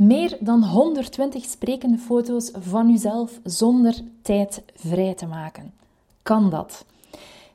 Meer dan 120 sprekende foto's van uzelf zonder tijd vrij te maken. Kan dat?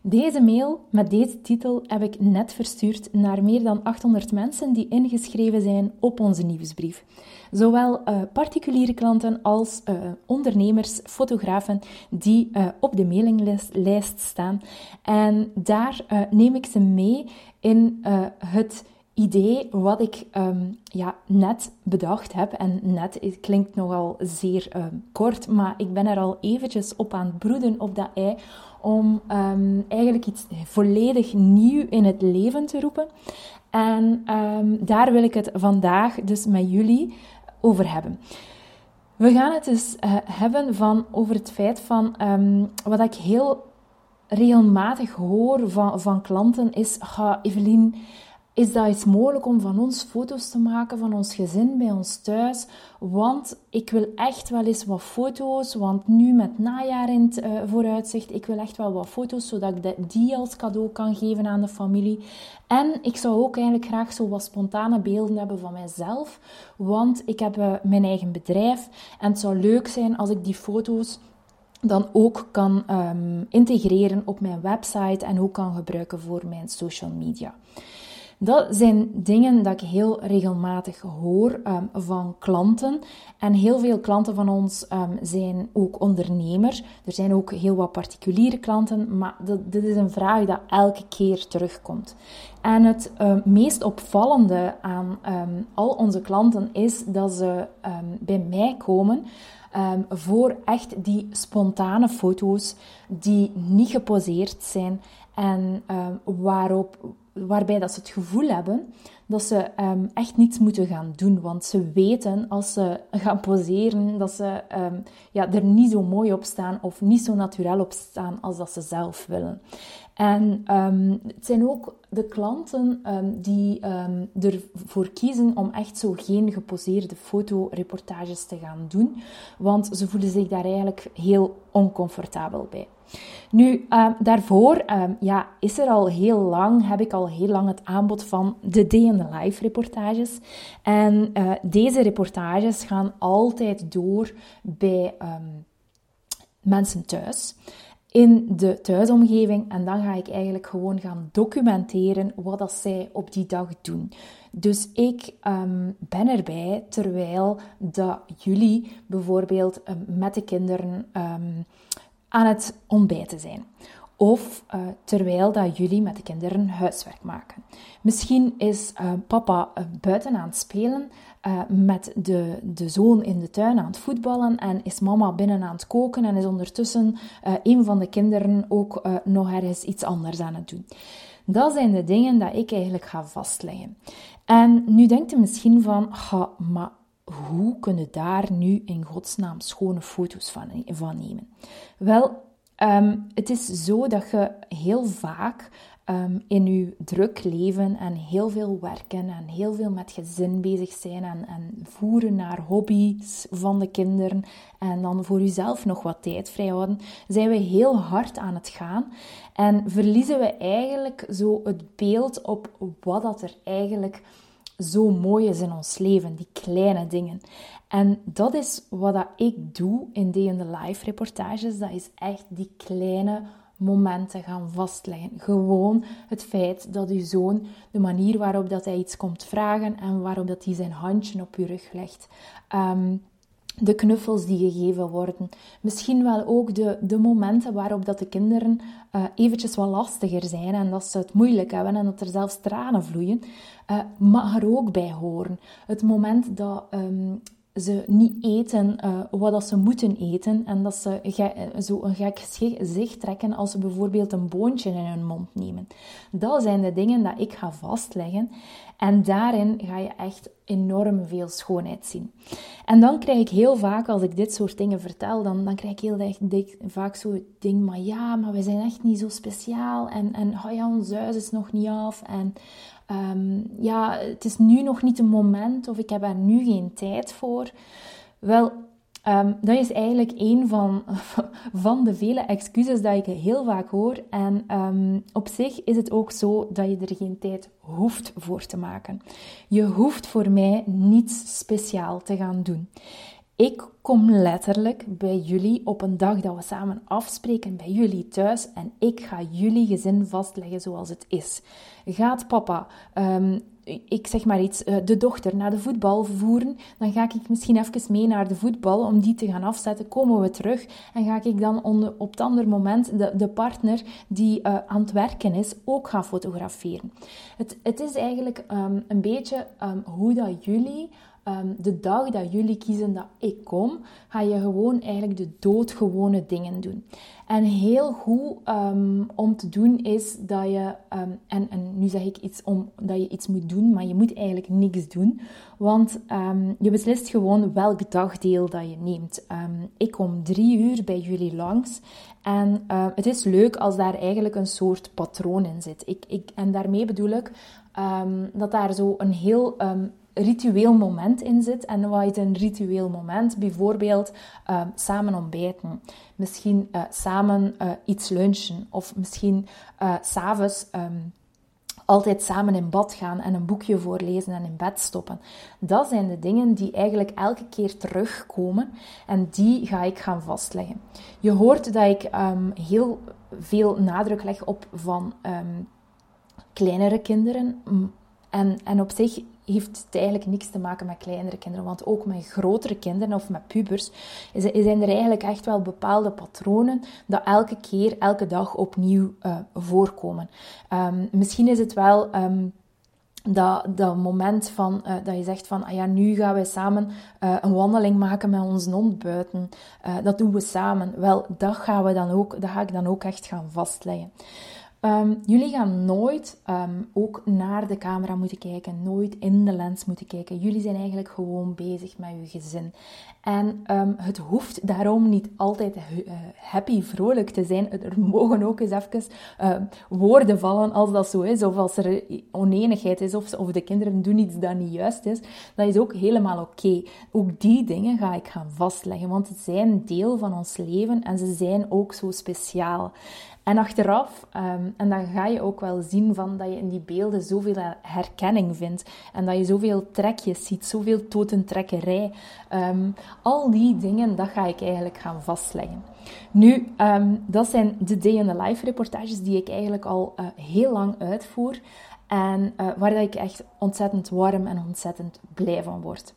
Deze mail met deze titel heb ik net verstuurd naar meer dan 800 mensen die ingeschreven zijn op onze nieuwsbrief. Zowel uh, particuliere klanten als uh, ondernemers, fotografen die uh, op de mailinglijst staan. En daar neem ik ze mee in het idee wat ik um, ja, net bedacht heb. En net klinkt nogal zeer um, kort, maar ik ben er al eventjes op aan het broeden op dat ei om um, eigenlijk iets volledig nieuw in het leven te roepen. En daar wil ik het vandaag dus met jullie over hebben. We gaan het dus uh, hebben van, over het feit van wat ik heel regelmatig hoor van, van klanten is: Evelien, is dat iets mogelijk om van ons foto's te maken van ons gezin bij ons thuis. Want ik wil echt wel eens wat foto's. Want nu met najaar in het uh, vooruitzicht, ik wil echt wel wat foto's zodat ik die als cadeau kan geven aan de familie. En ik zou ook eigenlijk graag zo wat spontane beelden hebben van mijzelf. Want ik heb uh, mijn eigen bedrijf en het zou leuk zijn als ik die foto's dan ook kan um, integreren op mijn website en ook kan gebruiken voor mijn social media. Dat zijn dingen dat ik heel regelmatig hoor um, van klanten. En heel veel klanten van ons um, zijn ook ondernemers. Er zijn ook heel wat particuliere klanten, maar dit is een vraag dat elke keer terugkomt. En het um, meest opvallende aan al onze klanten is dat ze bij mij komen. Voor echt die spontane foto's die niet geposeerd zijn en waarop, waarbij dat ze het gevoel hebben dat ze um, echt niets moeten gaan doen. Want ze weten als ze gaan poseren dat ze um, ja, er niet zo mooi op staan of niet zo natuurlijk op staan als dat ze zelf willen. En um, het zijn ook de klanten die ervoor kiezen om echt zo geen geposeerde fotoreportages te gaan doen. Want ze voelen zich daar eigenlijk heel oncomfortabel bij. Nu, daarvoor ja, is er al heel lang, heb ik al heel lang het aanbod van de Day in Life reportages. En uh, deze reportages gaan altijd door bij um, mensen thuis in de thuisomgeving en dan ga ik eigenlijk gewoon gaan documenteren wat dat zij op die dag doen. Dus ik um, ben erbij terwijl dat jullie bijvoorbeeld um, met de kinderen um, aan het ontbijten zijn. Of uh, terwijl dat jullie met de kinderen huiswerk maken. Misschien is papa uh, buiten aan het spelen met de, de zoon in de tuin aan het voetballen en is mama binnen aan het koken en is ondertussen een van de kinderen ook nog ergens iets anders aan het doen. Dat zijn de dingen dat ik eigenlijk ga vastleggen. En nu denkt u misschien van, maar hoe kunnen daar nu in godsnaam schone foto's van, van nemen? Wel, um, het is zo dat je heel vaak um, in je druk leven en heel veel werken en heel veel met gezin bezig zijn en, en voeren naar hobby's van de kinderen en dan voor jezelf nog wat tijd vrijhouden, zijn we heel hard aan het gaan en verliezen we eigenlijk zo het beeld op wat dat er eigenlijk zo mooi is in ons leven, die kleine dingen. En dat is wat dat ik doe in the Life reportages. Dat is echt die kleine momenten gaan vastleggen. Gewoon het feit dat uw zoon, de manier waarop dat hij iets komt vragen en waarop dat hij zijn handje op uw rug legt. Um, de knuffels die gegeven worden. Misschien wel ook de, de momenten waarop dat de kinderen uh, eventjes wat lastiger zijn en dat ze het moeilijk hebben en dat er zelfs tranen vloeien, uh, mag er ook bij horen. Het moment dat um, ze niet eten uh, wat dat ze moeten eten en dat ze zo een gek gezicht trekken als ze bijvoorbeeld een boontje in hun mond nemen. Dat zijn de dingen dat ik ga vastleggen en daarin ga je echt enorm veel schoonheid zien. En dan krijg ik heel vaak, als ik dit soort dingen vertel, dan, dan krijg ik heel vaak zo het ding, maar ja, maar we zijn echt niet zo speciaal en, en oh ja, ons huis is nog niet af en um, ja, het is nu nog niet het moment of ik heb er nu geen tijd voor. Wel, Ehm, dat is eigenlijk een van, van de vele excuses dat ik heel vaak hoor. En ehm, op zich is het ook zo dat je er geen tijd hoeft voor te maken. Je hoeft voor mij niets speciaal te gaan doen. Ik kom letterlijk bij jullie op een dag dat we samen afspreken bij jullie thuis en ik ga jullie gezin vastleggen zoals het is. Gaat papa, um, ik zeg maar iets, eh, de dochter naar de voetbal voeren, dan ga ik misschien even mee naar de voetbal om die te gaan afzetten. Komen we terug en ga ik dan op het andere moment de, de partner die uh, aan het werken is ook gaan fotograferen. Het, het is eigenlijk um, een beetje um, hoe dat jullie Ehm, de dag dat jullie kiezen dat ik kom, ga je gewoon eigenlijk de doodgewone dingen doen. En heel goed ehm, om te doen is dat je, ehm, en, en nu zeg ik iets om dat je iets moet doen, maar je moet eigenlijk niks doen, want je beslist gewoon welk dagdeel dat je neemt. ik kom drie uur bij jullie langs en het is leuk als daar eigenlijk een soort patroon in zit. Ik, ik, en daarmee bedoel ik dat daar zo een heel ritueel moment in zit. En wat is een ritueel moment? Bijvoorbeeld uh, samen ontbijten, misschien uh, samen uh, iets lunchen of misschien s s'avonds um, altijd samen in bad gaan en een boekje voorlezen en in bed stoppen. Dat zijn de dingen die eigenlijk elke keer terugkomen en die ga ik gaan vastleggen. Je hoort dat ik um, heel veel nadruk leg op van kleinere kinderen. En, en op zich heeft het eigenlijk niks te maken met kleinere kinderen. Want ook met grotere kinderen of met pubers zijn er eigenlijk echt wel bepaalde patronen dat elke keer, elke dag opnieuw uh, voorkomen. Um, misschien is het wel. Um, dat, dat moment van, uh, dat je zegt van, ah ja, nu gaan wij samen uh, een wandeling maken met onze hond buiten. Dat doen we samen. Wel, dat gaan we dan ook, dat ga ik dan ook echt gaan vastleggen. Um, jullie gaan nooit um, ook naar de camera moeten kijken, nooit in de lens moeten kijken. Jullie zijn eigenlijk gewoon bezig met je gezin. En um, het hoeft daarom niet altijd uh, happy, vrolijk te zijn. Er mogen ook eens even uh, woorden vallen als dat zo is, of als er oneenigheid is, of, of de kinderen doen iets dat niet juist is. Dat is ook helemaal oké. Ook die dingen ga ik gaan vastleggen, want het zijn deel van ons leven en ze zijn ook zo speciaal. En achteraf, um, en dan ga je ook wel zien van dat je in die beelden zoveel herkenning vindt. En dat je zoveel trekjes ziet, zoveel totentrekkerij. Um, al die dingen, dat ga ik eigenlijk gaan vastleggen. Nu, um, dat zijn de Day in the Life reportages die ik eigenlijk al uh, heel lang uitvoer. En uh, waar dat ik echt ontzettend warm en ontzettend blij van word.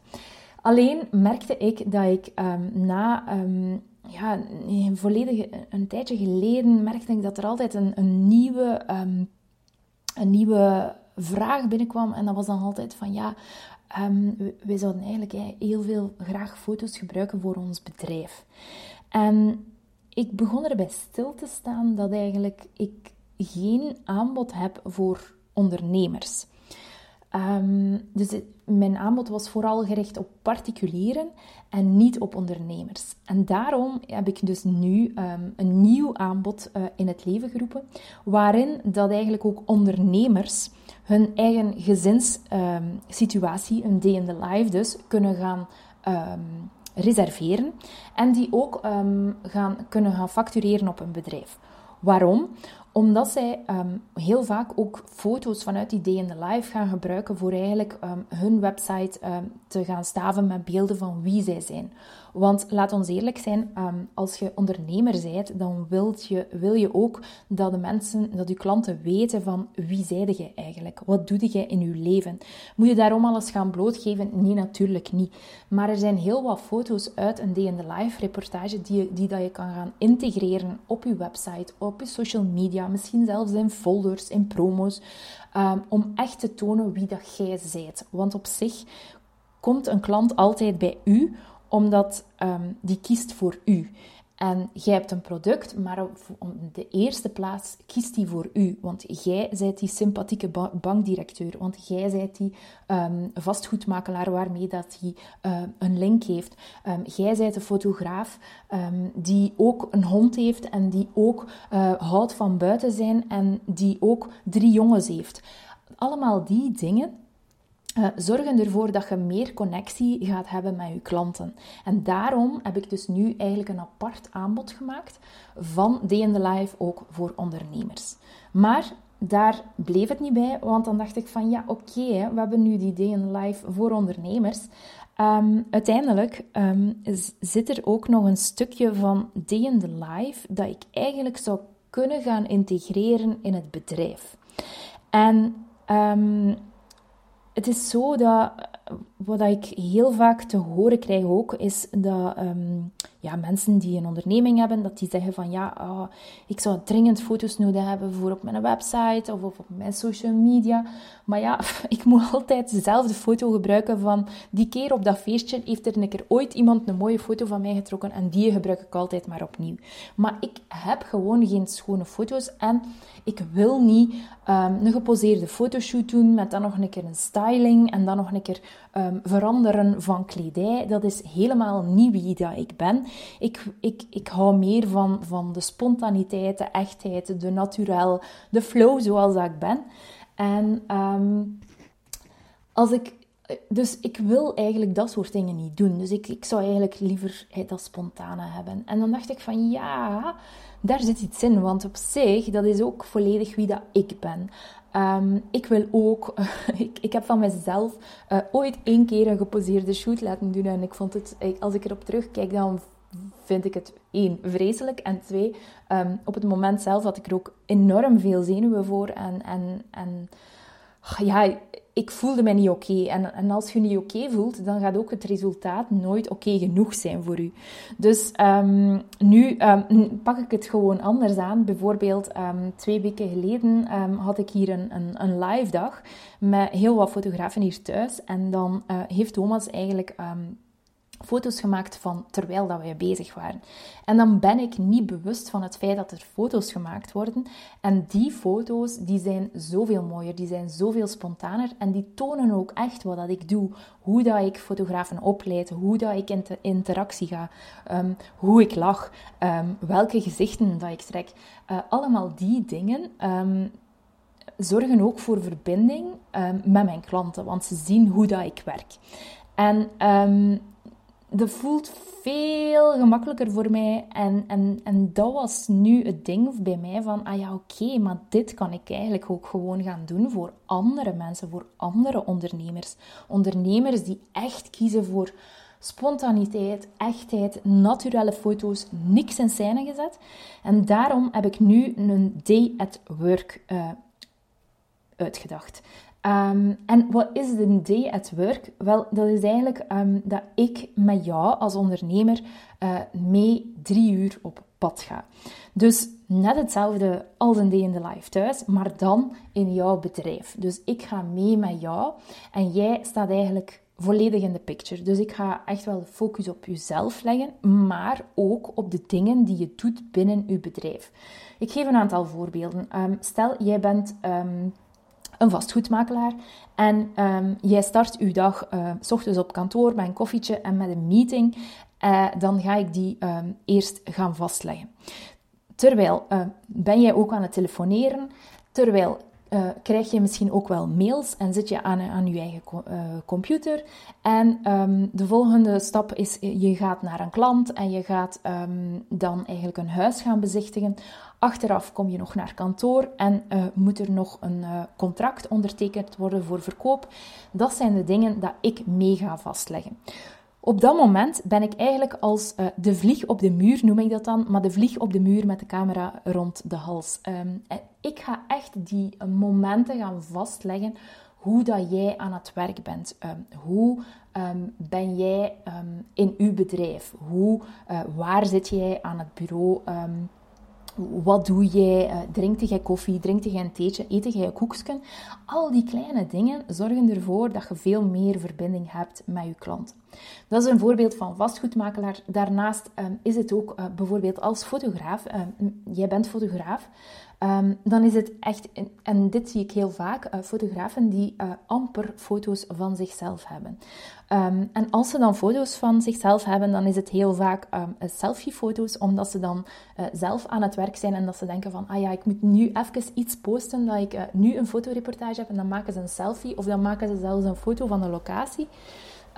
Alleen merkte ik dat ik na ja, een, tijdje geleden merkte ik dat er altijd een, een nieuwe, een nieuwe vraag binnenkwam. En dat was dan altijd van ja, um, wij zouden eigenlijk heel veel graag foto's gebruiken voor ons bedrijf. En ik begon erbij stil te staan dat eigenlijk ik geen aanbod heb voor ondernemers. Um, dus mijn aanbod was vooral gericht op particulieren en niet op ondernemers. En daarom heb ik dus nu um, een nieuw aanbod uh, in het leven geroepen, waarin dat eigenlijk ook ondernemers hun eigen gezinssituatie, um, een day in the life dus, kunnen gaan reserveren en die ook gaan, kunnen gaan factureren op een bedrijf. Waarom? Omdat zij um, heel vaak ook foto's vanuit die day in the life gaan gebruiken voor eigenlijk um, hun website um, te gaan staven met beelden van wie zij zijn. Want laat ons eerlijk zijn, als je ondernemer bent, dan wilt je, wil je ook dat de mensen, dat je klanten weten van wie zijde jij eigenlijk? Wat doe je in je leven? Moet je daarom alles gaan blootgeven? Nee, natuurlijk niet. Maar er zijn heel wat foto's uit een day in the life reportage die, die dat je kan gaan integreren op je website, op je social media, misschien zelfs in folders, in promo's, um, om echt te tonen wie dat jij zijt. Want op zich komt een klant altijd bij u omdat um, die kiest voor u. En jij hebt een product, maar op de eerste plaats kiest hij voor u. Want jij bent die sympathieke bankdirecteur. Want jij bent die um, vastgoedmakelaar waarmee dat hij uh, een link heeft. Um, jij bent de fotograaf die ook een hond heeft en die ook uh, houdt van buiten zijn en die ook drie jongens heeft. Allemaal die dingen zorgen ervoor dat je meer connectie gaat hebben met je klanten. En daarom heb ik dus nu eigenlijk een apart aanbod gemaakt van Day in the Life ook voor ondernemers. Maar daar bleef het niet bij, want dan dacht ik van ja, oké, we hebben nu die Day in Life voor ondernemers. Um, uiteindelijk um, zit er ook nog een stukje van Day in the Life dat ik eigenlijk zou kunnen gaan integreren in het bedrijf. En um, het is zo dat wat ik heel vaak te horen krijg ook, is dat um, ja, mensen die een onderneming hebben, dat die zeggen van ja, uh, ik zou dringend foto's nodig hebben voor op mijn website of op mijn social media. Maar ja, ik moet altijd dezelfde foto gebruiken van die keer op dat feestje heeft er een keer ooit iemand een mooie foto van mij getrokken en die gebruik ik altijd maar opnieuw. Maar ik heb gewoon geen schone foto's en ik wil niet um, een geposeerde fotoshoot doen met dan nog een keer een styling en dan nog een keer um, veranderen van kledij. Dat is helemaal niet wie dat ik ben. Ik, ik, ik hou meer van, van de spontaniteit, de echtheid, de naturel, de flow zoals ik ben. En um, als ik dus ik wil eigenlijk dat soort dingen niet doen. Dus ik, ik zou eigenlijk liever dat spontane hebben. En dan dacht ik van ja, daar zit iets in. Want op zich, dat is ook volledig wie dat ik ben. Um, ik wil ook, ik, ik heb van mezelf uh, ooit één keer een geposeerde shoot laten doen. En ik vond het, als ik erop terugkijk, dan vind ik het één, vreselijk. En twee, um, op het moment zelf had ik er ook enorm veel zenuwen voor. En, en, en ja, ik voelde me niet oké. En, en als je niet oké voelt, dan gaat ook het resultaat nooit oké genoeg zijn voor u. Dus um, nu um, pak ik het gewoon anders aan. Bijvoorbeeld um, twee weken geleden had ik hier een, een, een, live dag met heel wat fotografen hier thuis. En dan uh, heeft Thomas eigenlijk foto's gemaakt van terwijl dat wij bezig waren. En dan ben ik niet bewust van het feit dat er foto's gemaakt worden. En die foto's die zijn zoveel mooier, die zijn zoveel spontaner en die tonen ook echt wat dat ik doe. Hoe dat ik fotografen opleid, hoe dat ik in interactie ga, um, hoe ik lach, um, welke gezichten dat ik trek. Uh, allemaal die dingen um, zorgen ook voor verbinding met mijn klanten, want ze zien hoe dat ik werk. En dat voelt veel gemakkelijker voor mij. En, en, en dat was nu het ding bij mij van, ah ja, oké, maar dit kan ik eigenlijk ook gewoon gaan doen voor andere mensen, voor andere ondernemers. Ondernemers die echt kiezen voor spontaniteit, echtheid, naturele foto's, niks in scène gezet. En daarom heb ik nu een day at work uh, uitgedacht. Um, en wat is de day at work? Wel, dat is eigenlijk um, dat ik met jou als ondernemer uh, mee drie uur op pad ga. Dus net hetzelfde als een day in the life thuis, maar dan in jouw bedrijf. Dus ik ga mee met jou en jij staat eigenlijk volledig in de picture. Dus ik ga echt wel focus op jezelf leggen, maar ook op de dingen die je doet binnen je bedrijf. Ik geef een aantal voorbeelden. Um, stel, jij bent een vastgoedmakelaar. En um, jij start uw dag uh, s ochtends op kantoor met een koffietje en met een meeting. Uh, dan ga ik die um, eerst gaan vastleggen. Terwijl uh, ben jij ook aan het telefoneren. Terwijl krijg je misschien ook wel mails en zit je aan, aan je eigen computer. En um, de volgende stap is, je gaat naar een klant en je gaat dan eigenlijk een huis gaan bezichtigen. Achteraf kom je nog naar kantoor en uh, moet er nog een contract ondertekend worden voor verkoop. Dat zijn de dingen dat ik mee ga vastleggen. Op dat moment ben ik eigenlijk als uh, de vlieg op de muur, noem ik dat dan, maar de vlieg op de muur met de camera rond de hals. Um, ik ga echt die momenten gaan vastleggen hoe dat jij aan het werk bent. Um, hoe um, ben jij in uw bedrijf? Hoe, waar zit jij aan het bureau? Wat doe jij? Uh, drinkt jij koffie? Drinkt jij een theetje? Eet jij koekjes? Al die kleine dingen zorgen ervoor dat je veel meer verbinding hebt met je klant. Dat is een voorbeeld van vastgoedmakelaar. Daarnaast um, is het ook uh, bijvoorbeeld als fotograaf. Um, jij bent fotograaf. Ehm, dan is het echt, en dit zie ik heel vaak, uh, fotografen die uh, amper foto's van zichzelf hebben. Ehm, en als ze dan foto's van zichzelf hebben, dan is het heel vaak um, selfie-foto's, omdat ze dan uh, zelf aan het werk zijn en dat ze denken van, ah ja, ik moet nu even iets posten, dat ik nu een fotoreportage heb en dan maken ze een selfie of dan maken ze zelfs een foto van de locatie.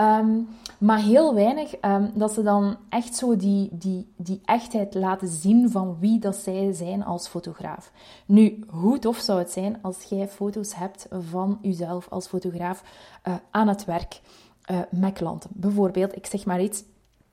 Um, maar heel weinig um, dat ze dan echt zo die, die, die echtheid laten zien van wie dat zij zijn als fotograaf. Nu, hoe tof zou het zijn als jij foto's hebt van jezelf als fotograaf uh, aan het werk uh, met klanten. Bijvoorbeeld, ik zeg maar iets,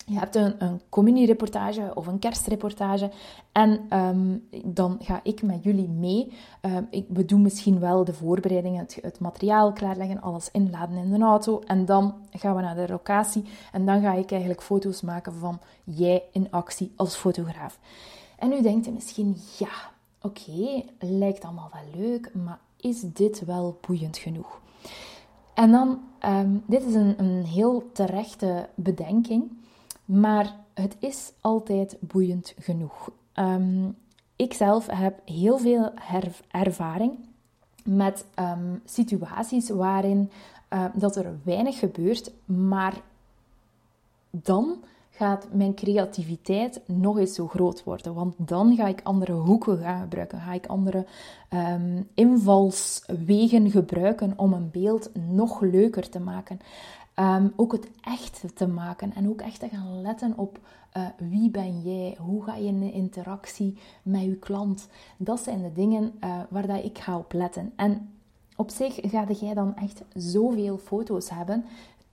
je hebt een, een communiereportage of een kerstreportage en um, dan ga ik met jullie mee. Um, ik, we doen misschien wel de voorbereidingen, het, het, materiaal klaarleggen, alles inladen in de auto. En dan gaan we naar de locatie en dan ga ik eigenlijk foto's maken van jij in actie als fotograaf. En nu denkt je misschien, ja, oké, lijkt allemaal wel leuk, maar is dit wel boeiend genoeg? En dan, um, dit is een, een heel terechte bedenking. Maar het is altijd boeiend genoeg. Um, ik zelf heb heel veel ervaring met um, situaties waarin uh, dat er weinig gebeurt, maar dan gaat mijn creativiteit nog eens zo groot worden. Want dan ga ik andere hoeken gaan gebruiken, ga ik andere invalswegen gebruiken om een beeld nog leuker te maken. Um, ook het echt te maken en ook echt te gaan letten op uh, wie ben jij, hoe ga je in de interactie met je klant. Dat zijn de dingen uh, waar dat ik ga op letten. En op zich ga jij dan echt zoveel foto's hebben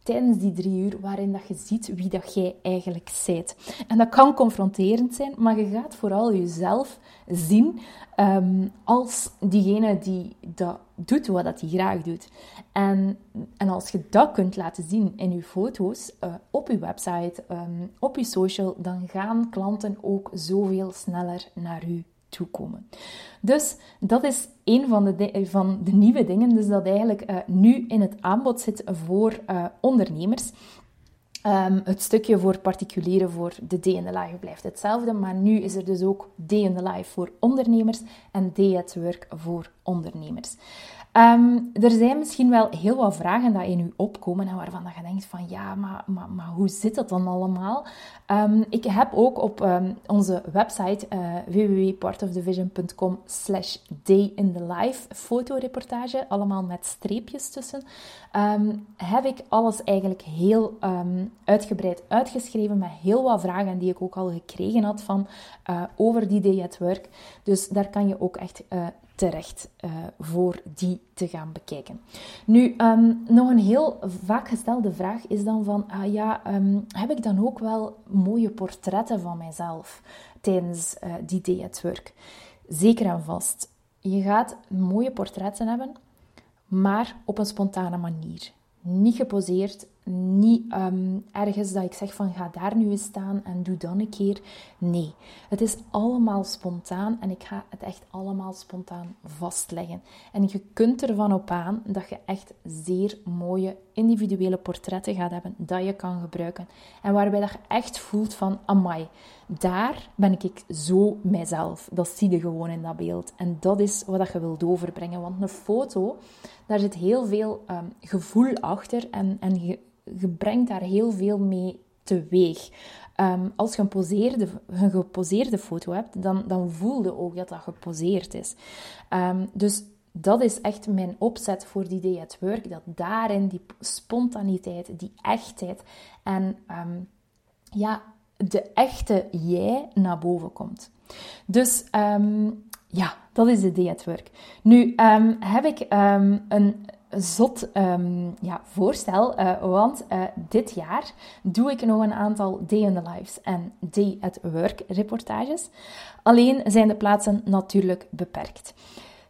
tijdens die drie uur waarin dat je ziet wie dat jij eigenlijk zijt. En dat kan confronterend zijn, maar je gaat vooral jezelf zien um, als diegene die dat doet wat dat hij graag doet. En, en als je dat kunt laten zien in je foto's, uh, op je website, um, op je social, dan gaan klanten ook zoveel sneller naar u toekomen. Dus dat is een van de, van de nieuwe dingen, dus dat eigenlijk uh, nu in het aanbod zit voor uh, ondernemers. Um, het stukje voor particulieren, voor de day in the life blijft hetzelfde, maar nu is er dus ook day in the life voor ondernemers en day at work voor ondernemers. Um, er zijn misschien wel heel wat vragen die in u opkomen en waarvan je denkt van ja, maar, maar, maar hoe zit dat dan allemaal? Um, ik heb ook op um, onze website uh, www.partofthevision.com slash day in the life fotoreportage, allemaal met streepjes tussen, heb ik alles eigenlijk heel uitgebreid uitgeschreven met heel wat vragen die ik ook al gekregen had van uh, over die day at work. Dus daar kan je ook echt uh, terecht uh, voor die te gaan bekijken. Nu, um, nog een heel vaak gestelde vraag is dan van, ah ja, um, heb ik dan ook wel mooie portretten van mijzelf tijdens uh, die day at work? Zeker en vast. Je gaat mooie portretten hebben, maar op een spontane manier. Niet geposeerd, niet um, ergens dat ik zeg van ga daar nu eens staan en doe dan een keer. Nee, het is allemaal spontaan en ik ga het echt allemaal spontaan vastleggen. En je kunt ervan op aan dat je echt zeer mooie individuele portretten gaat hebben dat je kan gebruiken. En waarbij dat je echt voelt van amai, daar ben ik zo mijzelf. Dat zie je gewoon in dat beeld. En dat is wat je wilt overbrengen. Want een foto, daar zit heel veel um, gevoel achter en, en je brengt daar heel veel mee teweeg. Um, als je een, poseerde, een geposeerde foto hebt, dan, dan voel je ook dat dat geposeerd is. Um, dus dat is echt mijn opzet voor die day at work. Dat daarin die spontaniteit, die echtheid en ja, de echte jij naar boven komt. Dus ja, dat is de day at work. Nu heb ik een zot ja, voorstel, uh, want uh, dit jaar doe ik nog een aantal Day in the Lives en Day at Work reportages. Alleen zijn de plaatsen natuurlijk beperkt.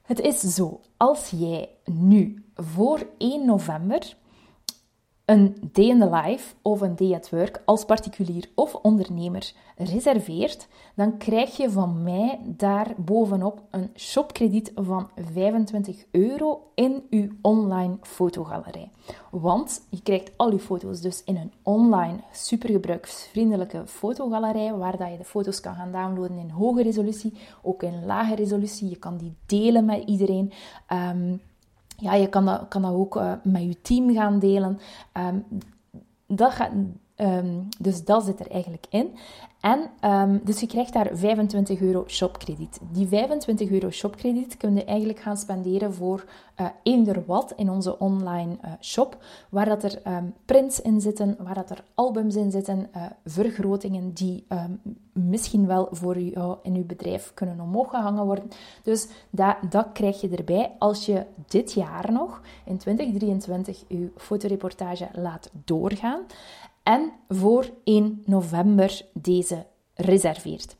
Het is zo, als jij nu voor 1 november een day in the life of een day at work als particulier of ondernemer reserveert, dan krijg je van mij daar bovenop een shopkrediet van 25 euro in uw online fotogalerij. Want je krijgt al je foto's dus in een online supergebruiksvriendelijke fotogalerij, waar dat je de foto's kan gaan downloaden in hoge resolutie, ook in lage resolutie. Je kan die delen met iedereen. Um, ja, je kan dat, kan dat ook uh, met je team gaan delen. Um, dat gaat, um, dus dat zit er eigenlijk in. En um, dus je krijgt daar 25 euro shopkrediet. Die 25 euro shopkrediet kun je eigenlijk gaan spenderen voor uh, eender wat in onze online uh, shop. Waar dat er um, prints in zitten, waar dat er albums in zitten, uh, vergrotingen die misschien wel voor jou in uw bedrijf kunnen omhoog gehangen worden. Dus dat, dat krijg je erbij als je dit jaar nog, in 2023, uw fotoreportage laat doorgaan en voor 1 november deze reserveert.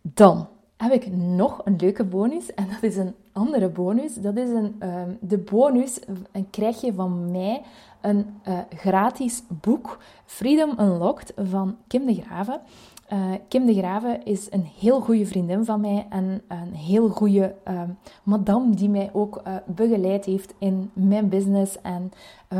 Dan heb ik nog een leuke bonus en dat is een andere bonus. Dat is een, uh, de bonus en krijg je van mij een uh, gratis boek Freedom Unlocked van Kim de Graven. Uh, Kim de Graven is een heel goede vriendin van mij en een heel goede uh, madame die mij ook uh, begeleid heeft in mijn business en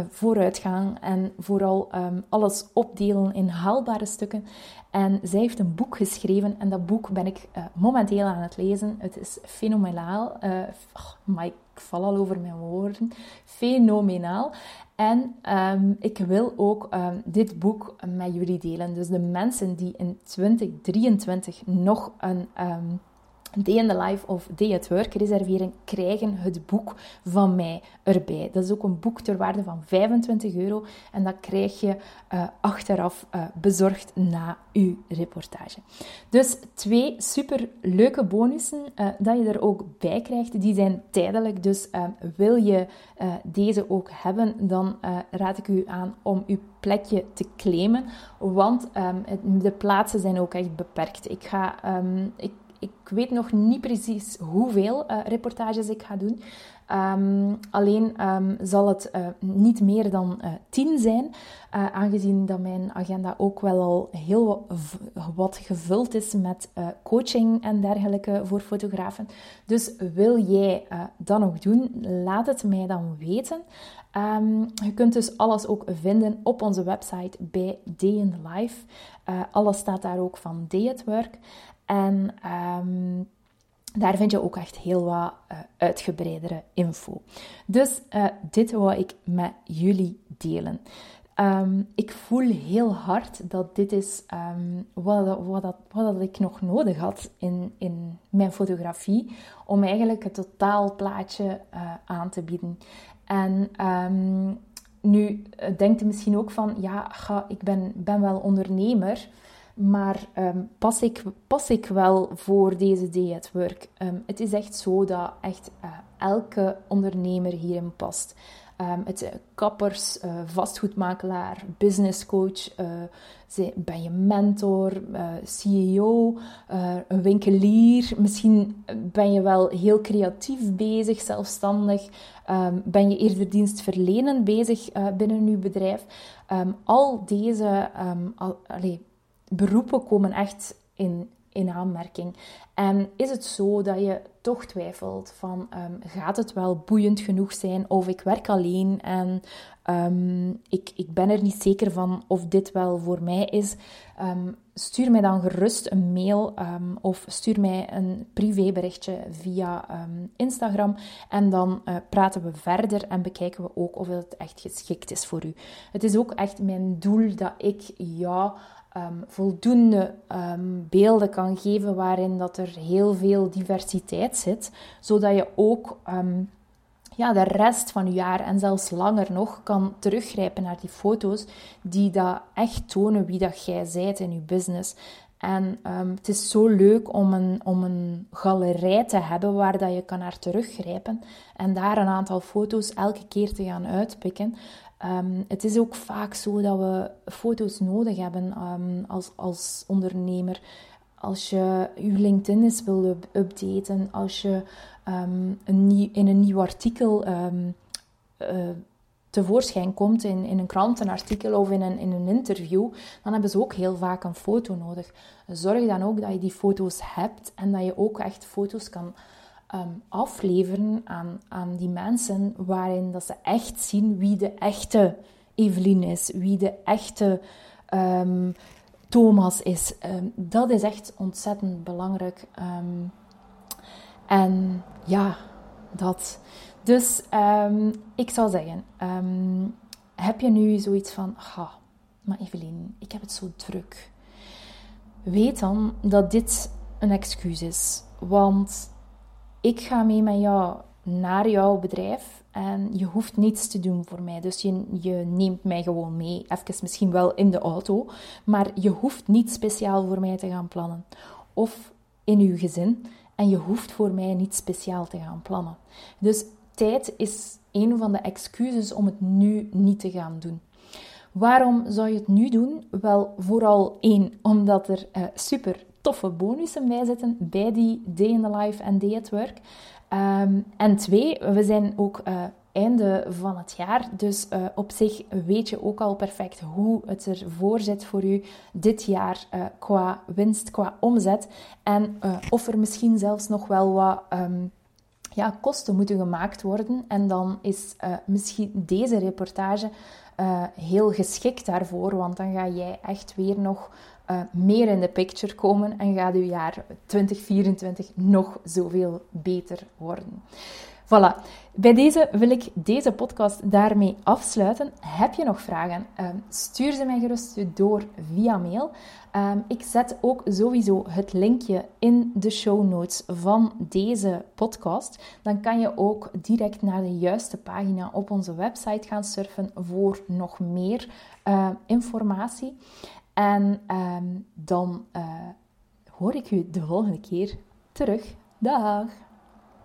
vooruitgang en vooral um, alles opdelen in haalbare stukken. En zij heeft een boek geschreven en dat boek ben ik momenteel aan het lezen. Het is fenomenaal. Oh, maar val al over mijn woorden. Fenomenaal. En um, ik wil ook um, dit boek met jullie delen. Dus de mensen die in 2023 nog een um, Day in the Life of Day at Work reserveren, krijgen het boek van mij erbij. Dat is ook een boek ter waarde van 25 euro en dat krijg je uh, achteraf uh, bezorgd na uw reportage. Dus twee super leuke bonussen uh, dat je er ook bij krijgt. Die zijn tijdelijk, dus wil je deze ook hebben, dan raad ik u aan om uw plekje te claimen, want um, de plaatsen zijn ook echt beperkt. Ik ga, um, ik ik weet nog niet precies hoeveel uh, reportages ik ga doen. Um, alleen um, zal het uh, niet meer dan uh, tien zijn, aangezien dat mijn agenda ook wel al heel wat gevuld is met coaching en dergelijke voor fotografen. Dus wil jij dat nog doen, laat het mij dan weten. Um, je kunt dus alles ook vinden op onze website bij Day Life. alles staat daar ook van Day at Work. En um, daar vind je ook echt heel wat uh, uitgebreidere info. Dus uh, dit wou ik met jullie delen. Um, ik voel heel hard dat dit is um, wat, wat, wat ik nog nodig had in, in mijn fotografie. Om eigenlijk het totaalplaatje uh, aan te bieden. En nu denkt u misschien ook van, ja, ga, ik ben, ben wel ondernemer. Maar um, pas, ik, pas ik wel voor deze day at work? Um, het is echt zo dat echt uh, elke ondernemer hierin past. Um, het uh, kappers, uh, vastgoedmakelaar, business coach, ben je mentor, CEO, een winkelier. Misschien ben je wel heel creatief bezig, zelfstandig. ben je eerder dienstverlenend bezig binnen je bedrijf. al deze, al, allez, beroepen komen echt in, in aanmerking. En is het zo dat je toch twijfelt van um, gaat het wel boeiend genoeg zijn of ik werk alleen en um, ik, ik ben er niet zeker van of dit wel voor mij is. Um, stuur mij dan gerust een mail of stuur mij een privéberichtje via Instagram en dan uh, praten we verder en bekijken we ook of het echt geschikt is voor u. Het is ook echt mijn doel dat ik jou um, voldoende um, beelden kan geven waarin dat er heel veel diversiteit zit, zodat je ook um, ja, de rest van je jaar en zelfs langer nog kan teruggrijpen naar die foto's die dat echt tonen wie dat jij zijt in je business. En het is zo leuk om een, om een galerij te hebben waar dat je kan naar teruggrijpen en daar een aantal foto's elke keer te gaan uitpikken. Um, het is ook vaak zo dat we foto's nodig hebben um, als, als ondernemer. Als je je LinkedIn eens wil updaten, als je um, een nieuw, in een nieuw artikel uh, tevoorschijn komt in, in een krantenartikel of in een, in een interview, dan hebben ze ook heel vaak een foto nodig. Zorg dan ook dat je die foto's hebt en dat je ook echt foto's kan Ehm, afleveren aan, aan die mensen waarin dat ze echt zien wie de echte Evelien is, wie de echte ehm, Thomas is. Ehm, dat is echt ontzettend belangrijk. en ja, dat. Dus ik zou zeggen, heb je nu zoiets van, ha, maar Evelien, ik heb het zo druk. Weet dan dat dit een excuus is. Want ik ga mee met jou naar jouw bedrijf en je hoeft niets te doen voor mij. Dus je, je neemt mij gewoon mee, even misschien wel in de auto, maar je hoeft niet speciaal voor mij te gaan plannen. Of in uw gezin en je hoeft voor mij niet speciaal te gaan plannen. Dus tijd is een van de excuses om het nu niet te gaan doen. Waarom zou je het nu doen? Wel, vooral één, omdat er uh, super toffe bonussen bij zitten bij die Day in the Life en Day at Work. Um, en twee, we zijn ook uh, einde van het jaar, dus uh, op zich weet je ook al perfect hoe het ervoor zit voor u dit jaar uh, qua winst, qua omzet. En of er misschien zelfs nog wel wat um, ja, kosten moeten gemaakt worden. En dan is misschien deze reportage heel geschikt daarvoor, want dan ga jij echt weer nog uh, meer in de picture komen en gaat uw jaar 2024 nog zoveel beter worden. Voilà, bij deze wil ik deze podcast daarmee afsluiten. Heb je nog vragen? Ehm, stuur ze mij gerust door via mail. Ehm, ik zet ook sowieso het linkje in de show notes van deze podcast. Dan kan je ook direct naar de juiste pagina op onze website gaan surfen voor nog meer uh, informatie. En um, dan uh, hoor ik u de volgende keer terug. Dag!